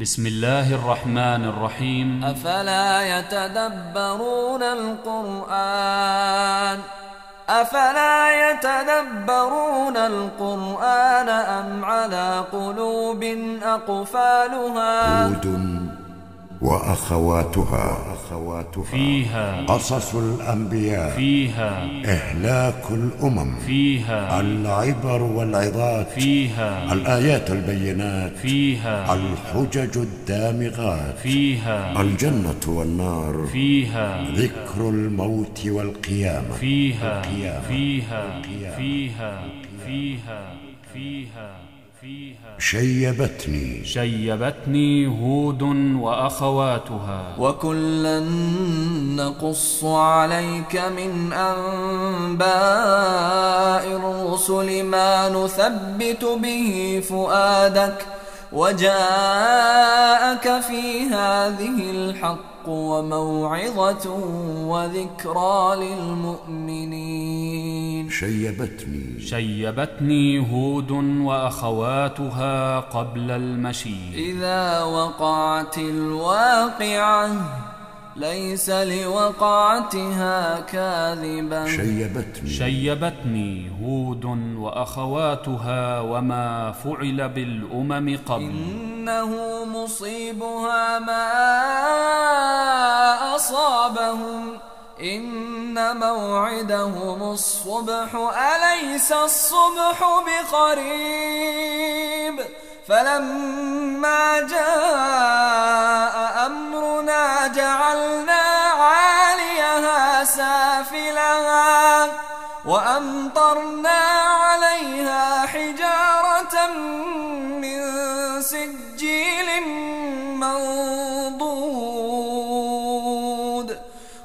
بسم الله الرحمن الرحيم. أفلا يتدبرون القرآن؟ أفلا يتدبرون القرآن أم على قلوب أقفالها؟ هود وأخواتها. فيها. قصص الأنبياء. فيها. إهلاك الأمم. فيها. العبر والعظات. فيها. الآيات البينات. فيها. الحجج الدامغات. فيها. الجنة والنار. فيها. ذكر الموت والقيامة. فيها. القيامة. فيها. فيها فيها. فيها. فيها. شيبتني. شيبتني هود وأخواتها. وكلا نقص عليك من أنباء الرسل ما نثبت به فؤادك وجاءك في هذه الحق. وموعظة وذكرى للمؤمنين. شيبتني. شيبتني هود وأخواتها قبل المشي. إذا وقعت الواقعة ليس لوقعتها كاذبة شيبتني. شيبتني هود وأخواتها وما فعل بالأمم قبل. إنه مصيبها ما أصابهم. إن موعدهم الصبح أليس الصبح بقريب؟ فلما جاء أمرنا جعلنا عاليها سافلها وأمطرنا عليها حجارة من سجيل منضود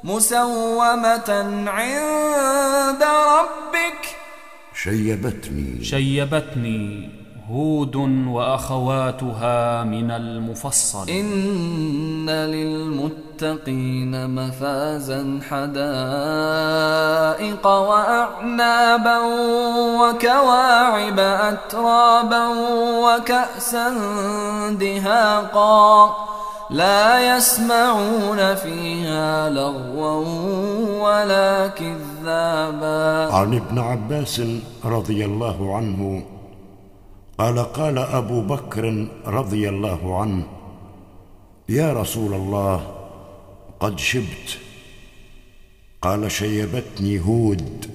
مسومة عند ربك. شيبتني. شيبتني. هود وأخواتها من المفصل. إن للمتقين مفازا حدائق وأعنابا وكواعب أترابا وكأسا دهاقا لا يسمعون فيها لغوا ولا كذابا. عن ابن عباس رضي الله عنه قال قال أبو بكر رضي الله عنه يا رسول الله قد شبت. قال شيبتني هود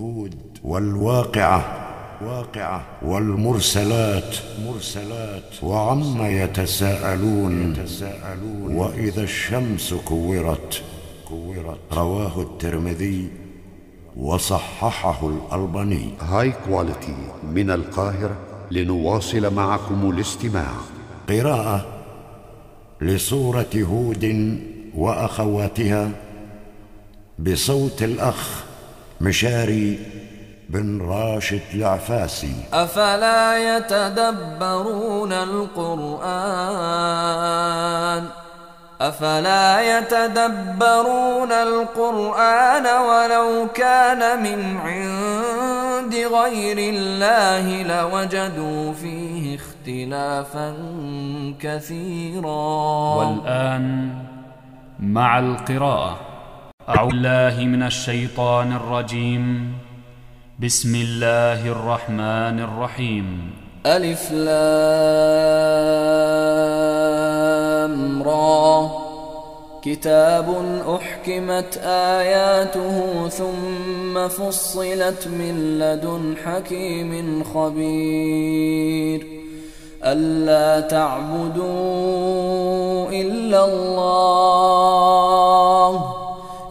هود والواقعة واقعة والمرسلات مرسلات وعما يتساءلون يتساءلون وإذا الشمس كورت كورت. رواه الترمذي وصححه الألباني. High Quality من القاهرة. لنواصل معكم الاستماع. قراءة لسورة هود وأخواتها بصوت الأخ مشاري بن راشد العفاسي. أفلا يتدبرون القرآن؟ أفلا يتدبرون القرآن ولو كان من عند غير الله لوجدوا فيه اختلافا كثيرا. والآن مع القراءة. أعوذ بالله من الشيطان الرجيم. بسم الله الرحمن الرحيم. ألف لام. را كتاب أحكمت آياته ثم فصلت من لدن حكيم خبير. ألا تعبدوا إلا الله.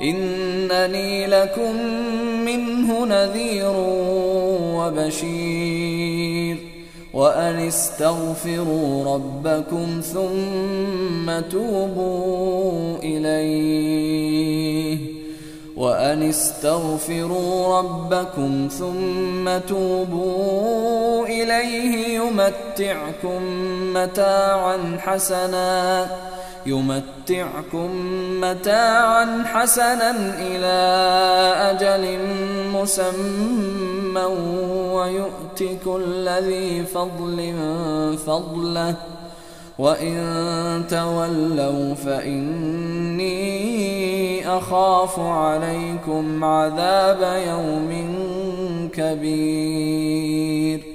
إنني لكم منه نذير وبشير. وأن استغفروا ربكم ثم توبوا إليه. وأن استغفروا ربكم ثم توبوا إليه يمتعكم متاعا حسنا. يمتعكم متاعا حسنا إلى أجل مسمى ويؤت كل ذي فضل فضله. وإن تولوا فإني أخاف عليكم عذاب يوم كبير.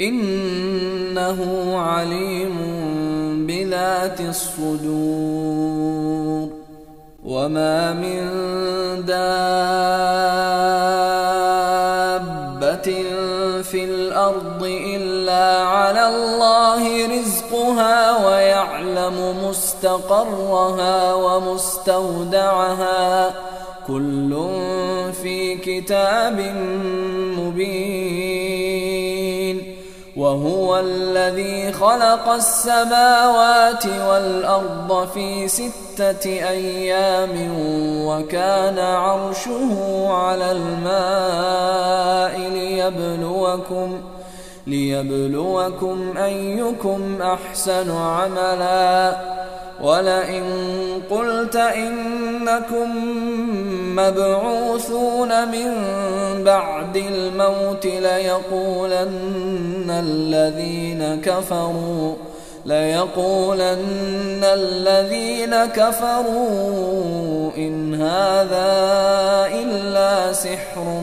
إنه عليم بذات الصدور. وما من دابة في الأرض إلا على الله رزقها ويعلم مستقرها ومستودعها. كل في كتاب مبين. وهو الذي خلق السماوات والأرض في ستة أيام وكان عرشه على الماء ليبلوكم ليبلوكم أيكم أحسن عملا. ولئن قلت إنكم مبعوثون من بعد الموت ليقولن الذين كفروا ليقولن الذين كفروا إن هذا إلا سحر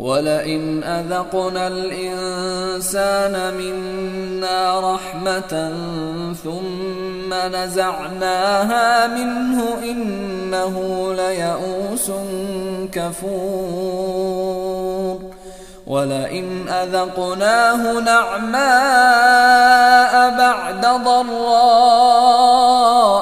ولئن أذقنا الإنسان منا رحمة ثم نزعناها منه إنه ليئوس كفور ولئن أذقناه نعماء بعد ضراء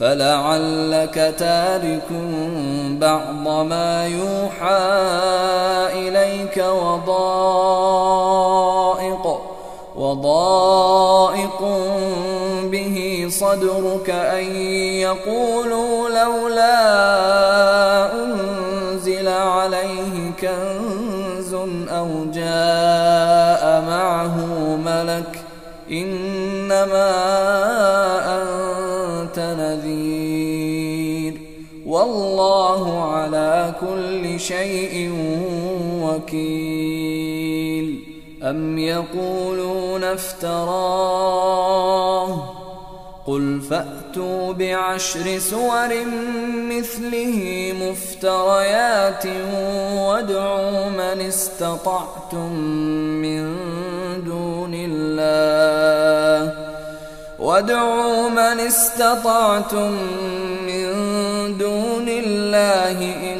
فلعلك تارك بعض ما يوحى إليك وضائق وضائق به صدرك أن يقولوا لولا أنزل عليه كنز أو جاء معه ملك إنما على كل شيء وكيل. أم يقولون افتراه؟ قل فأتوا بعشر سور مثله مفتريات وادعوا من استطعتم من دون الله. وادعوا من استطعتم من دون الله إن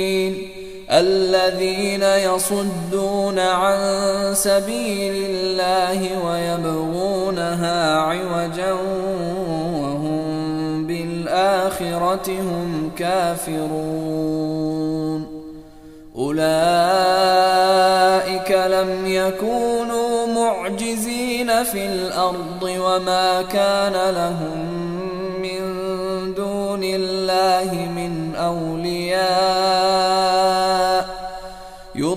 الذين يصدون عن سبيل الله ويبغونها عوجا وهم بالآخرة هم كافرون. أولئك لم يكونوا معجزين في الأرض وما كان لهم من دون الله من أولياء.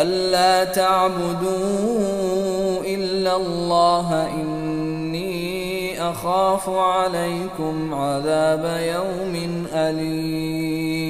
ألا تعبدوا إلا الله إني أخاف عليكم عذاب يوم أليم.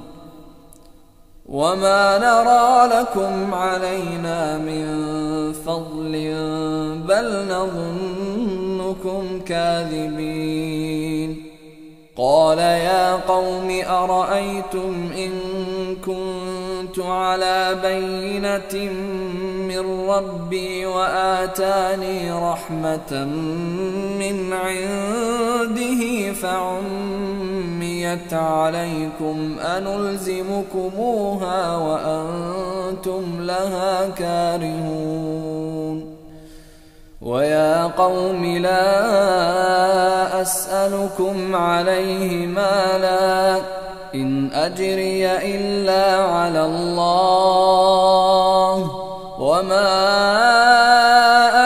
وما نرى لكم علينا من فضل بل نظنكم كاذبين قال يا قوم أرأيتم إن كنت على بينة من ربي وآتاني رحمة من عنده فعميت عليكم أنلزمكموها وأنتم لها كارهون ويا قوم لا أسألكم عليه مالا إن أجري إلا على الله وما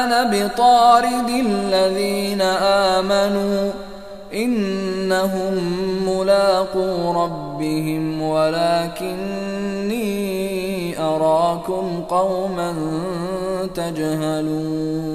أنا بطارد الذين آمنوا إنهم ملاقو ربهم ولكني أراكم قوما تجهلون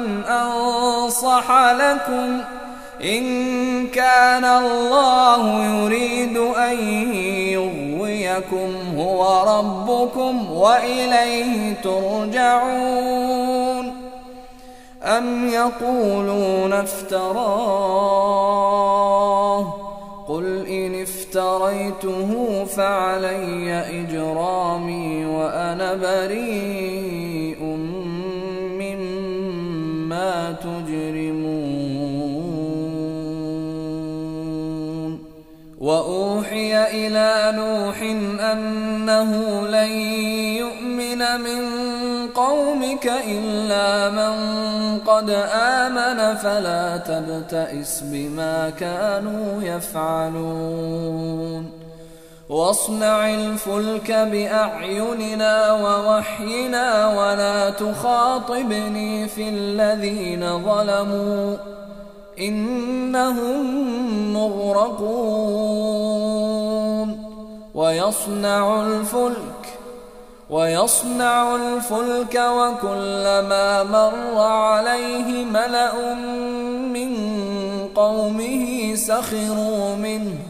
أن أنصح لكم إن كان الله يريد أن يغويكم هو ربكم وإليه ترجعون أم يقولون افتراه قل إن افتريته فعلي إجرامي وأنا بريء تجرمون. وأوحي إلى نوح أنه لن يؤمن من قومك إلا من قد آمن فلا تبتئس بما كانوا يفعلون. واصنع الفلك بأعيننا ووحينا ولا تخاطبني في الذين ظلموا إنهم مغرقون. ويصنع الفلك ويصنع الفلك وكلما مر عليه ملأ من قومه سخروا منه.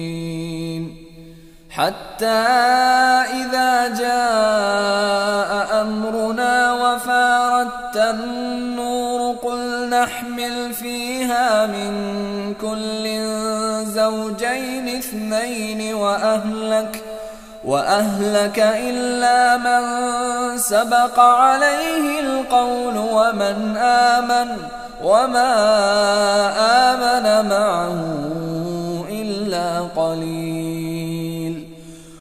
حتى إذا جاء أمرنا وفاردت النور قل نحمل فيها من كل زوجين اثنين وأهلك وأهلك إلا من سبق عليه القول ومن آمن وما آمن معه إلا قليل.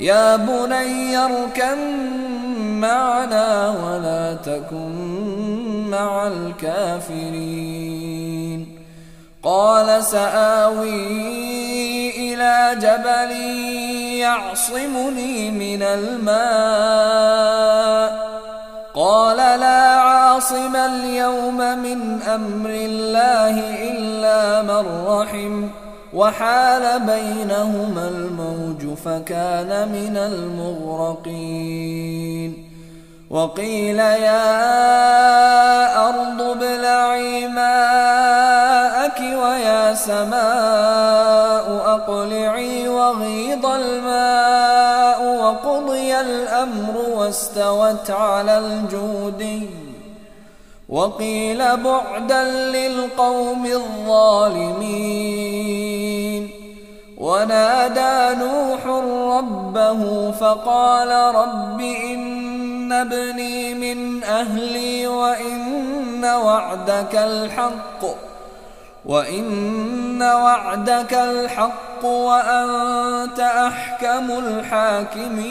يا بني اركم معنا ولا تكن مع الكافرين. قال سآوي إلى جبل يعصمني من الماء. قال لا عاصم اليوم من أمر الله إلا من رحم. وحال بينهما الموج فكان من المغرقين. وقيل يا أرض ابلعي ماءك ويا سماء أقلعي وغيض الماء وقضي الأمر واستوت على الجودي. وقيل بعدا للقوم الظالمين. ونادى نوح ربه فقال رب إن ابني من أهلي وإن وعدك الحق وإن وعدك الحق وأنت أحكم الحاكمين.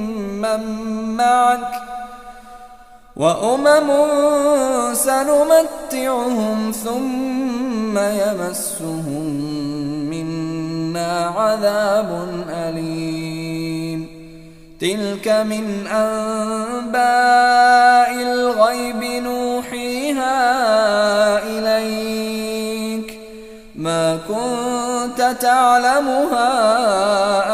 ممن معك وأمم سنمتعهم ثم يمسهم منا عذاب أليم. تلك من أنباء الغيب نوحيها إليك. ما كنت تعلمها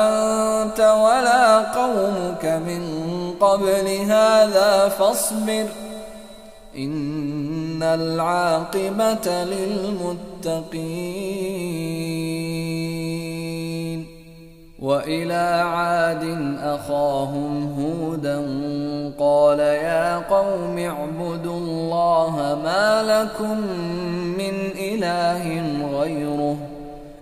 أنت ولا قومك من قبل هذا فاصبر إن العاقبة للمتقين وإلى عاد أخاهم هودا قال يا قوم اعبدوا الله ما لكم من إله غيره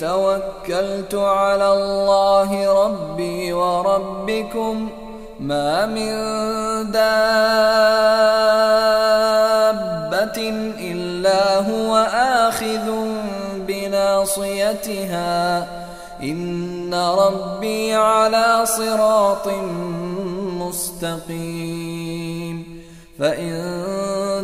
توكلت على الله ربي وربكم ما من دابة إلا هو آخذ بناصيتها. إن ربي على صراط مستقيم. فإن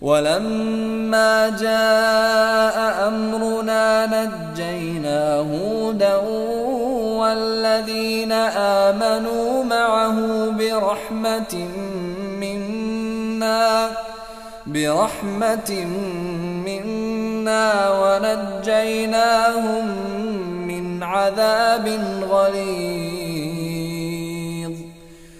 ولما جاء أمرنا نجينا هودا والذين آمنوا معه برحمة منا برحمة منا ونجيناهم من عذاب غليظ.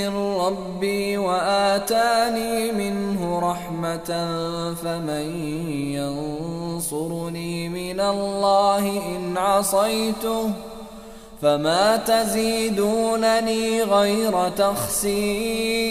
من ربي وآتاني منه رحمة فمن ينصرني من الله إن عصيته فما تزيدونني غير تخسير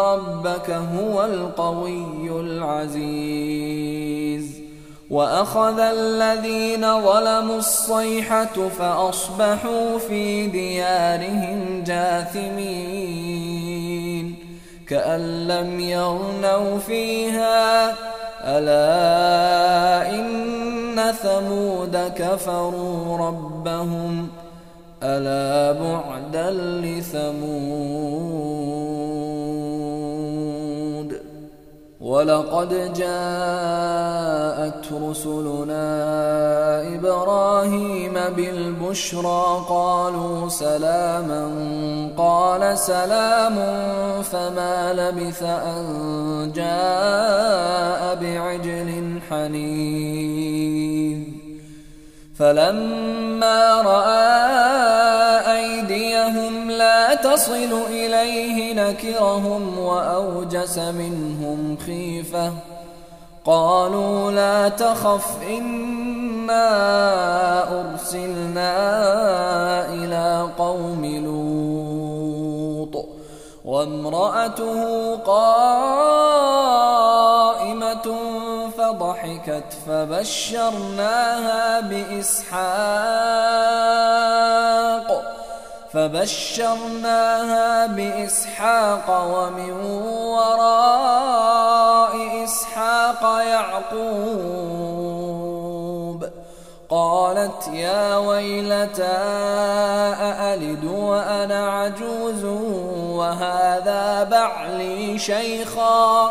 ربك هو القوي العزيز. وأخذ الذين ظلموا الصيحة فأصبحوا في ديارهم جاثمين. كأن لم يغنوا فيها ألا إن ثمود كفروا ربهم ألا بعدا لثمود. ولقد جاءت رسلنا إبراهيم بالبشرى قالوا سلاما قال سلام فما لبث أن جاء بعجل حنيذ. فلما رأى أيديهم لا تصل إليه نكرهم وأوجس منهم خيفة. قالوا لا تخف إنا أرسلنا إلى قوم لوط. وامرأته قائمة فضحكت فبشرناها بإسحاق فبشرناها بإسحاق ومن وراء إسحاق يعقوب. قالت يا ويلتى أألد وأنا عجوز وهذا بعلي شيخا؟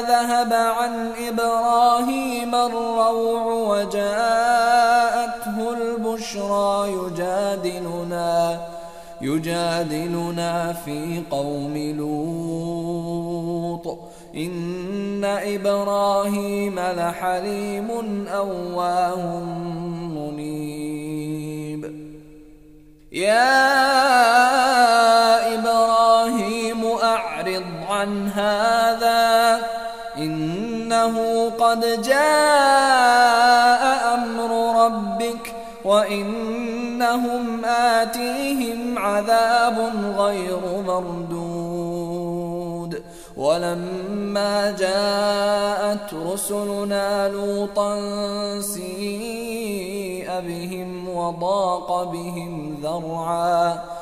ذهب عن إبراهيم الروع وجاءته البشرى يجادلنا يجادلنا في قوم لوط. إن إبراهيم لحليم أواه منيب. يا إبراهيم عن هذا إنه قد جاء أمر ربك وإنهم آتيهم عذاب غير مردود ولما جاءت رسلنا لوطا سيء بهم وضاق بهم ذرعا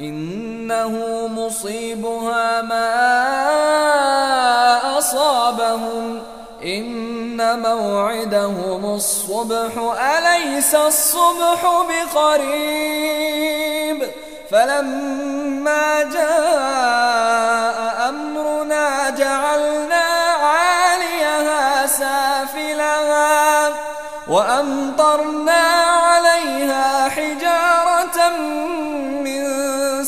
إنه مصيبها ما أصابهم. إن موعدهم الصبح أليس الصبح بقريب؟ فلما جاء أمرنا جعلنا عاليها سافلها وأمطرنا عليها حجارة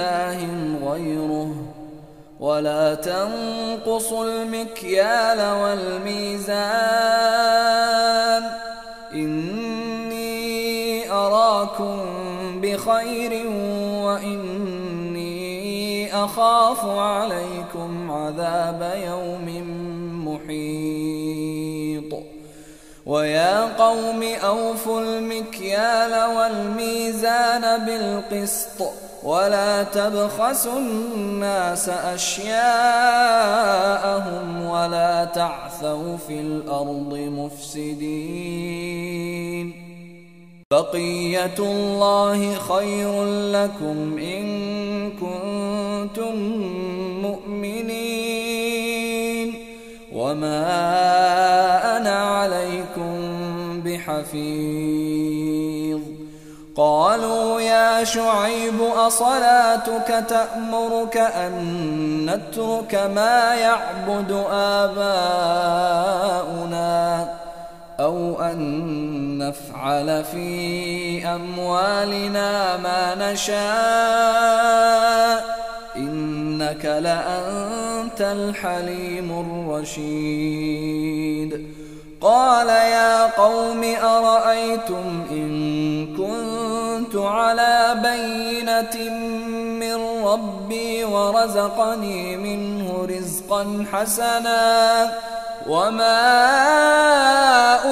إله غيره. ولا تنقصوا المكيال والميزان. إني أراكم بخير وإني أخاف عليكم عذاب يوم محيط. ويا قوم أوفوا المكيال والميزان بالقسط. ولا تبخسوا الناس أشياءهم ولا تعثوا في الأرض مفسدين. بقية الله خير لكم إن كنتم مؤمنين. وما أنا عليكم بحفيظ. قالوا يا شعيب أصلاتك تأمرك أن نترك ما يعبد آباؤنا أو أن نفعل في أموالنا ما نشاء. إنك لأنت الحليم الرشيد. قال يا قوم أرأيتم إن كنت على بينة من ربي ورزقني منه رزقا حسنا وما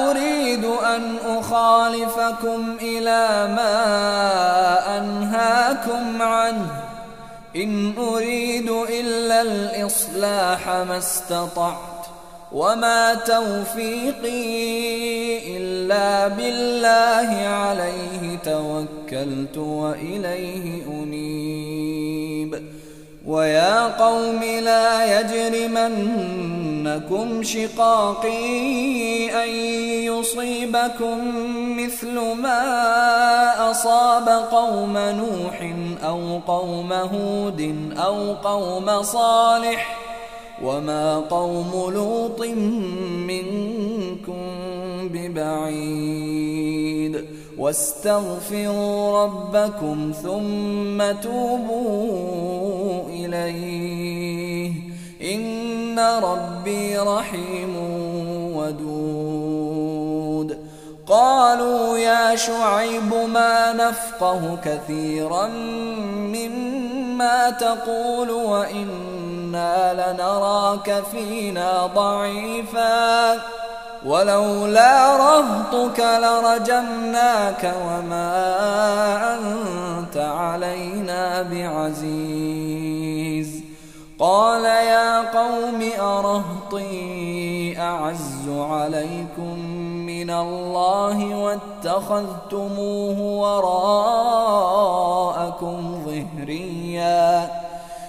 أريد أن أخالفكم إلى ما أنهاكم عنه. إن أريد إلا الإصلاح ما استطعت. وما توفيقي إلا بالله عليه توكلت وإليه أنيب ويا قوم لا يجرمنكم شقاقي أن يصيبكم مثل ما أصاب قوم نوح أو قوم هود أو قوم صالح وما قوم لوط منكم ببعيد واستغفروا ربكم ثم توبوا إليه إن ربي رحيم ودود قالوا يا شعيب ما نفقه كثيرا مما تقول وإنا لنراك فينا ضعيفا. ولولا رهطك لرجمناك وما أنت علينا بعزيز. قال يا قوم أرهطي أعز عليكم من الله واتخذتموه وراءكم ظهريا.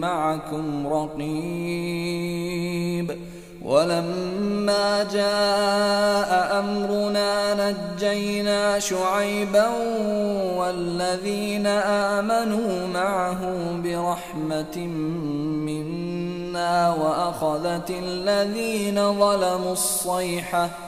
معكم رقيب ولما جاء أمرنا نجينا شعيبا والذين آمنوا معه برحمة منا وأخذت الذين ظلموا الصيحة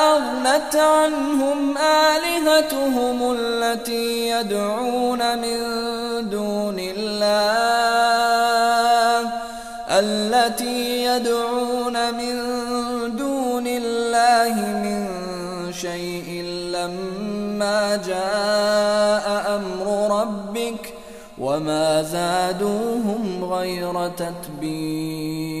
أغنت عنهم آلهتهم التي يدعون من دون الله التي يدعون من دون الله من شيء لما جاء أمر ربك وما زادوهم غير تتبيب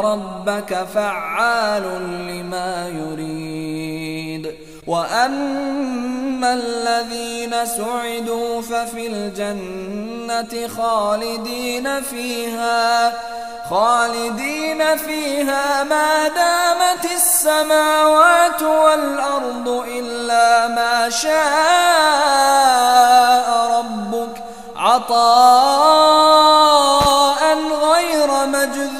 ربك فعال لما يريد. وأما الذين سعدوا ففي الجنة خالدين فيها خالدين فيها ما دامت السماوات والأرض إلا ما شاء ربك عطاء غير مجذوذ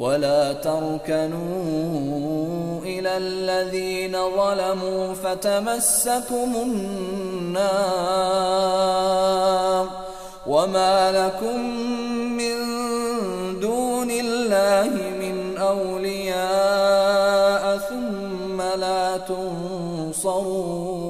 ولا تركنوا إلى الذين ظلموا فتمسكم النار وما لكم من دون الله من أولياء ثم لا تنصرون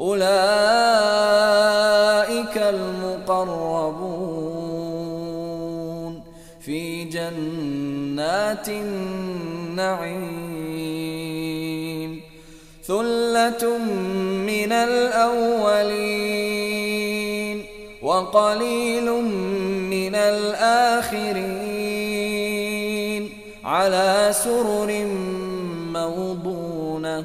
أولئك المقربون في جنات النعيم. ثلة من الأولين وقليل من الآخرين على سرر موضونة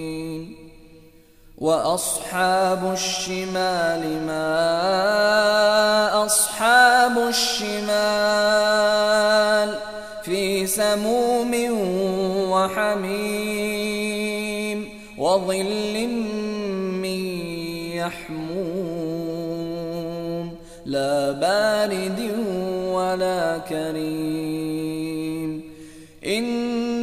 وأصحاب الشمال ما أصحاب الشمال في سموم وحميم وظل من يحموم لا بارد ولا كريم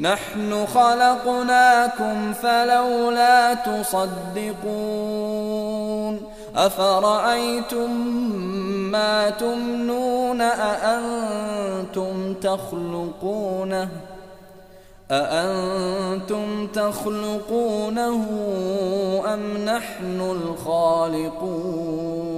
نحن خلقناكم فلولا تصدقون أفرأيتم ما تمنون أأنتم تخلقونه أأنتم تخلقونه أم نحن الخالقون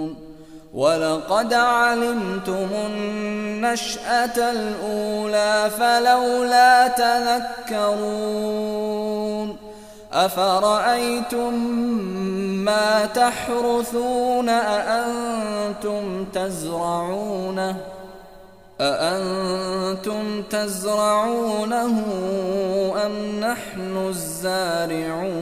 ولقد علمتم النشأة الأولى فلولا تذكرون أفرأيتم ما تحرثون أأنتم تزرعونه أأنتم تزرعونه أم نحن الزارعون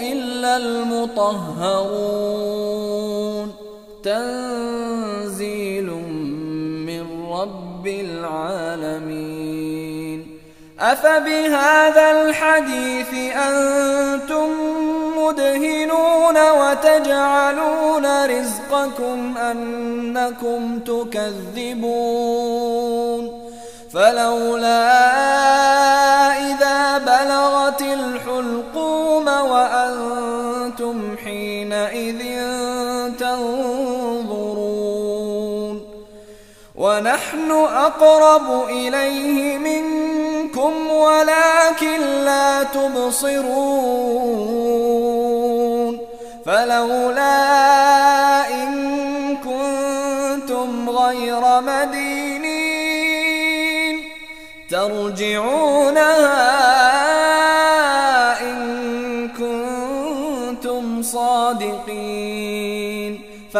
المطهرون. تنزيل من رب العالمين. أفبهذا الحديث أنتم مدهنون وتجعلون رزقكم أنكم تكذبون. فلولا حينئذ تنظرون ونحن أقرب إليه منكم ولكن لا تبصرون فلولا إن كنتم غير مدينين ترجعونها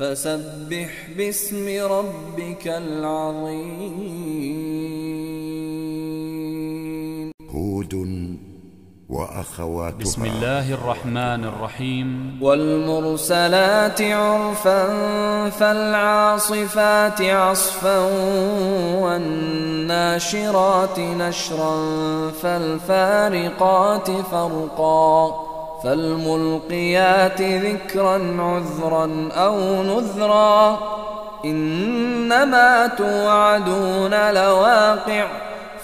فسبح باسم ربك العظيم. هود وأخواته بسم الله الرحمن الرحيم. والمرسلات عرفا فالعاصفات عصفا والناشرات نشرا فالفارقات فرقا. فالملقيات ذكرا عذرا أو نذرا. إنما توعدون لواقع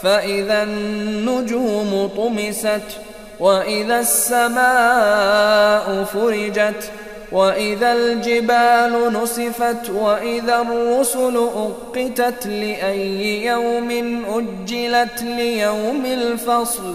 فإذا النجوم طمست وإذا السماء فرجت وإذا الجبال نسفت وإذا الرسل أقتت لأي يوم أجلت ليوم الفصل.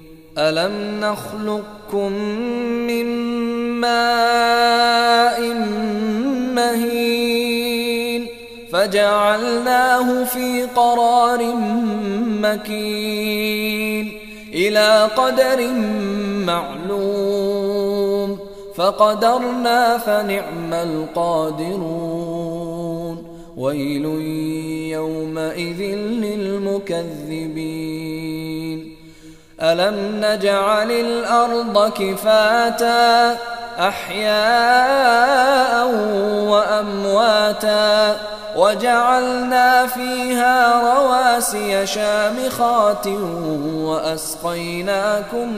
ألم نخلقكم من ماء مهين فجعلناه في قرار مكين إلى قدر معلوم فقدرنا فنعم القادرون ويل يومئذ للمكذبين ألم نجعل الأرض كفاتا أحياء وأمواتا وجعلنا فيها رواسي شامخات وأسقيناكم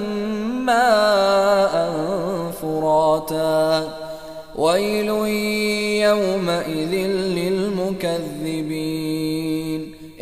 ماء فراتا ويل يومئذ للمكذبين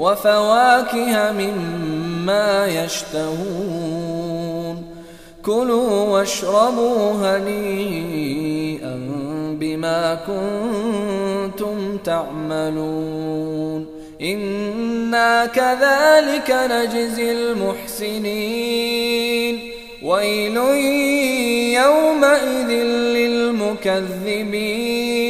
وفواكه مما يشتهون. كلوا واشربوا هنيئا بما كنتم تعملون. إنا كذلك نجزي المحسنين. ويل يومئذ للمكذبين.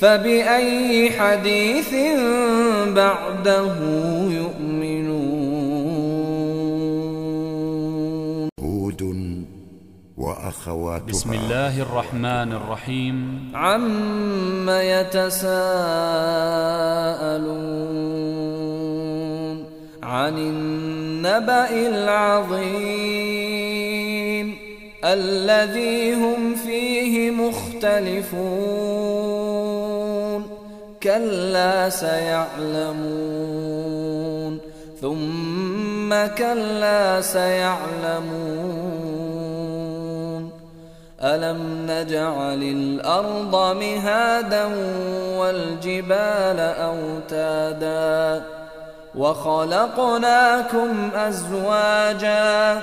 فبأي حديث بعده يؤمنون؟ هود وأخواتها. بسم الله الرحمن الرحيم. عم يتساءلون عن النبأ العظيم الذي هم فيه مختلفون كلا سيعلمون ثم كلا سيعلمون ألم نجعل الأرض مهادا والجبال أوتادا وخلقناكم أزواجا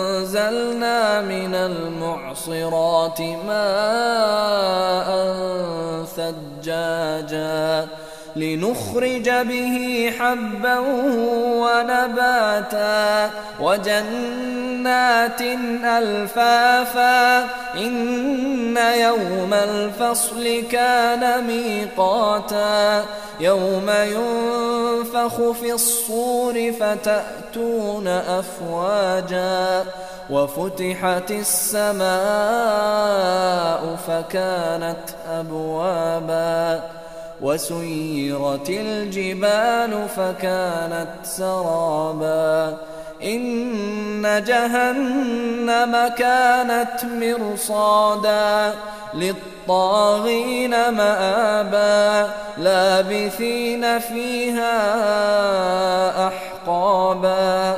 وأنزلنا من المعصرات ماء ثجاجا لنخرج به حبا ونباتا وجنات ألفافا إن يوم الفصل كان ميقاتا يوم ينفخ في الصور فتأتون أفواجا وفتحت السماء فكانت أبوابا وسيرت الجبال فكانت سرابا إن جهنم كانت مرصادا للطاغين مآبا لابثين فيها أحقابا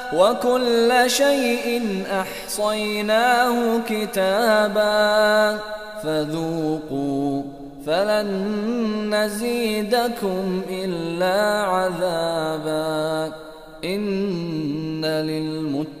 وكل شيء أحصيناه كتابا فذوقوا فلن نزيدكم إلا عذابا إن للمتقين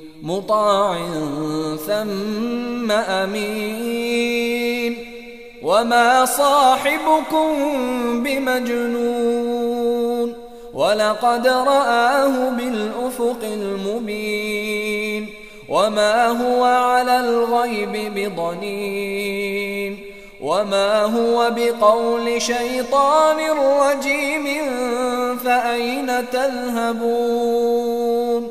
مطاع ثم أمين. وما صاحبكم بمجنون. ولقد رآه بالأفق المبين. وما هو على الغيب بضنين. وما هو بقول شيطان رجيم. فأين تذهبون؟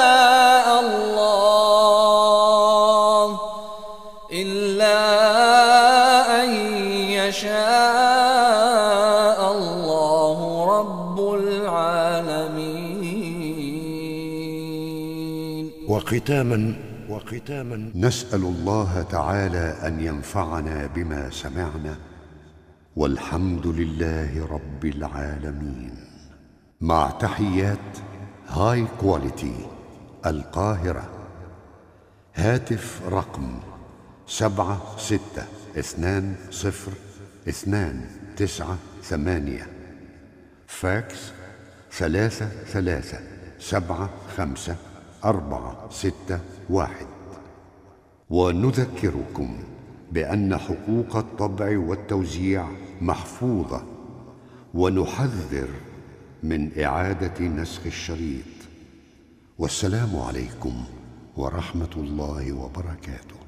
وختاما وختاما نسأل الله تعالى أن ينفعنا بما سمعنا والحمد لله رب العالمين. مع تحيات High Quality القاهرة. هاتف رقم سبعة ستة اثنان صفر اثنان تسعة ثمانية. فاكس ثلاثة ثلاثة سبعة خمسة أربعة ستة واحد. ونذكركم بأن حقوق الطبع والتوزيع محفوظة. ونحذر من إعادة نسخ الشريط. والسلام عليكم ورحمة الله وبركاته.